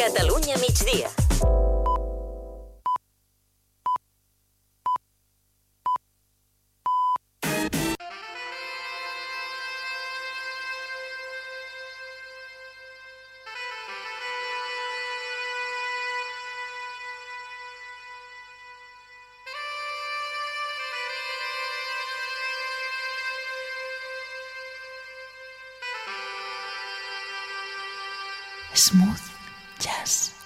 Catalunya migdia. Smooth Yes.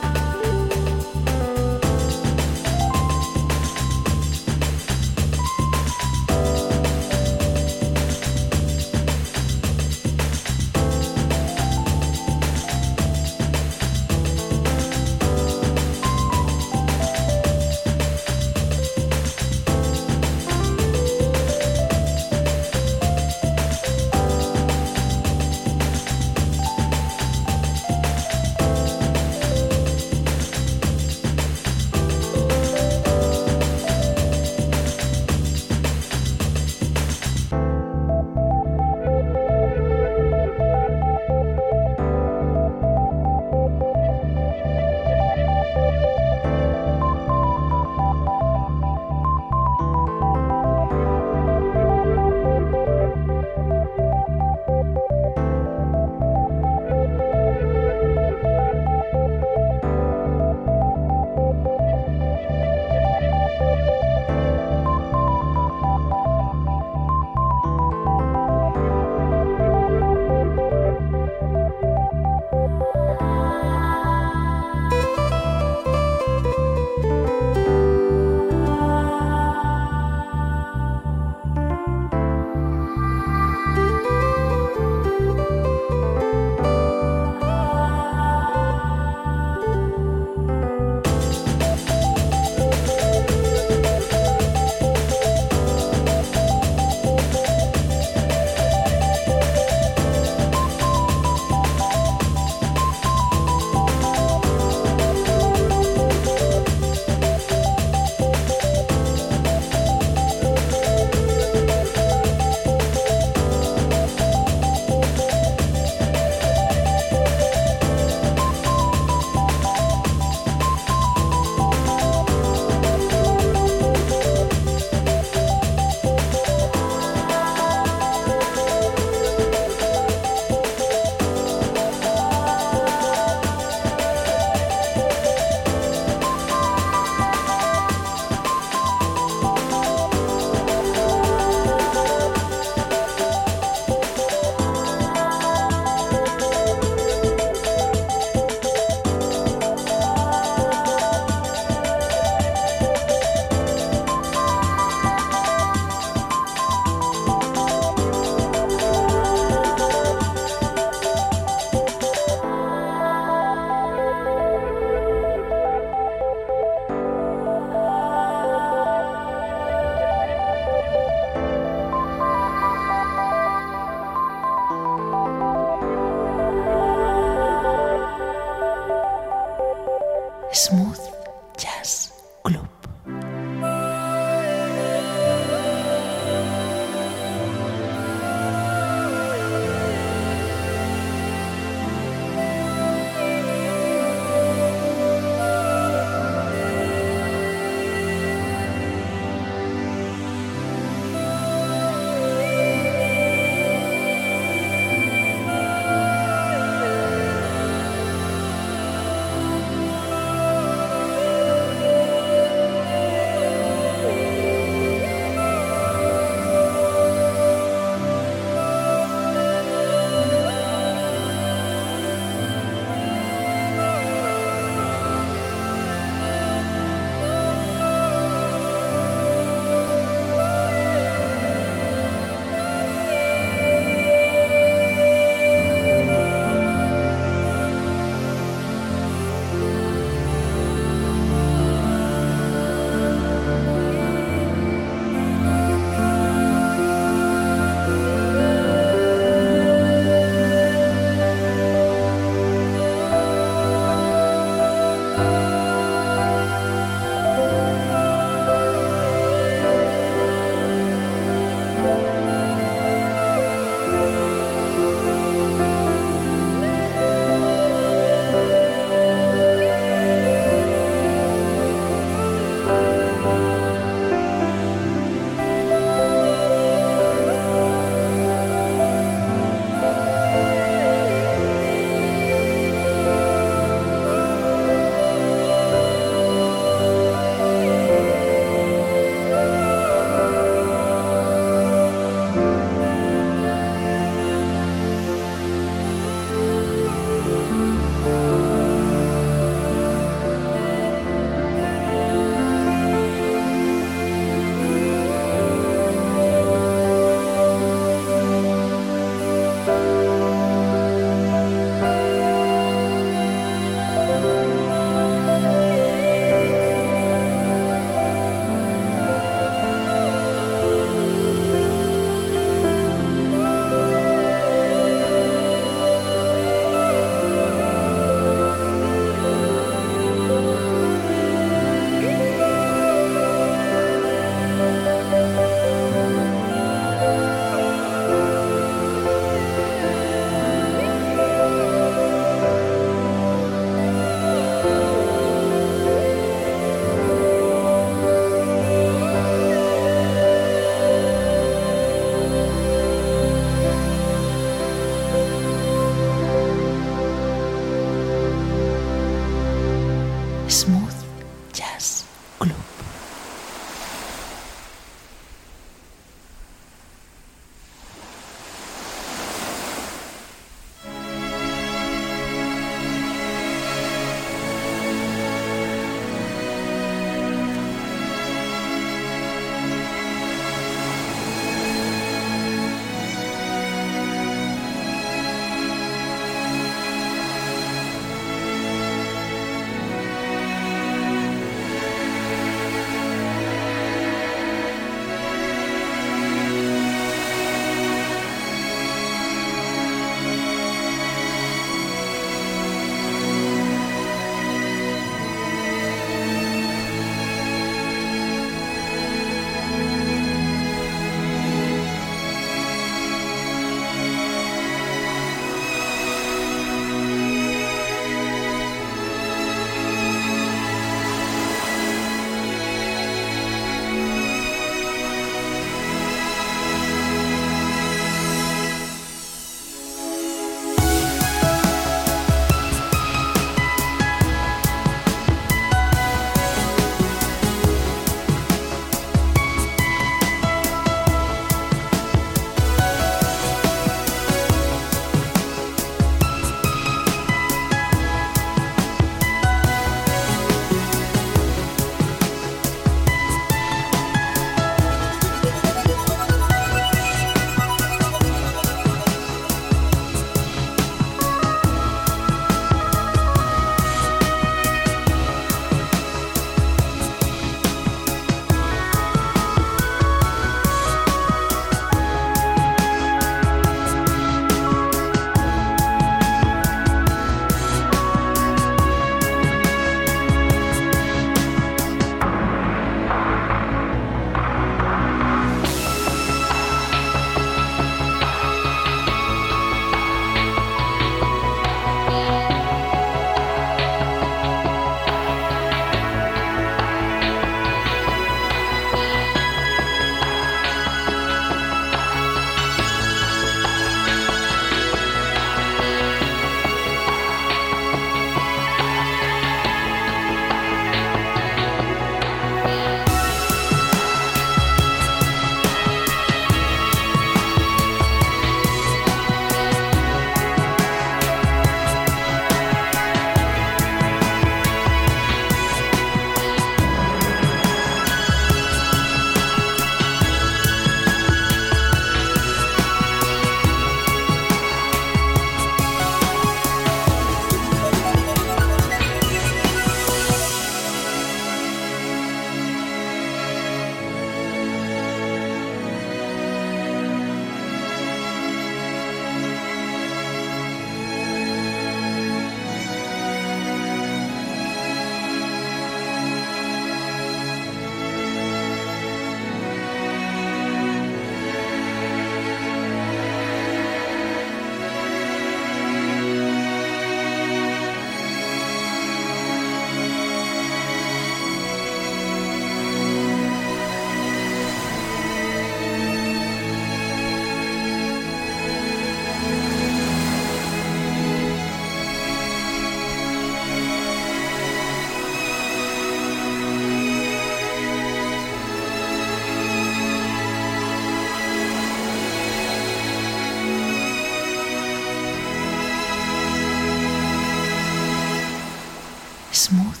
Smooth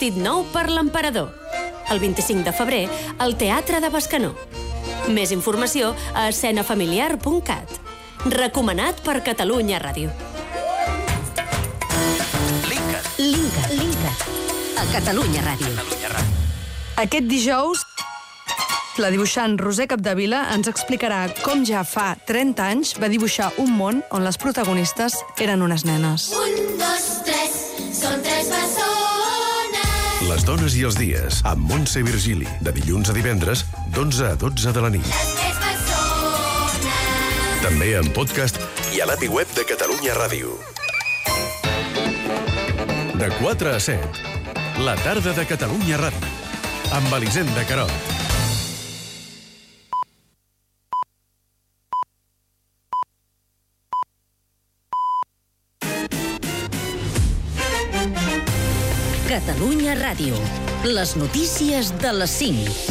vestit nou per l'emperador. El 25 de febrer, al Teatre de Bescanó. Més informació a escenafamiliar.cat. Recomanat per Catalunya Ràdio. Linka. Linka, Linka. A Catalunya Ràdio. Catalunya Ràdio. Aquest dijous, la dibuixant Roser Capdevila ens explicarà com ja fa 30 anys va dibuixar un món on les protagonistes eren unes nenes. Un, Les dones i els dies, amb Montse Virgili, de dilluns a divendres, d'11 a 12 de la nit. També en podcast i a l'API web de Catalunya Ràdio. De 4 a 7, la tarda de Catalunya Ràdio, amb Elisenda Carot. Catalunya Ràdio. Les notícies de les 5.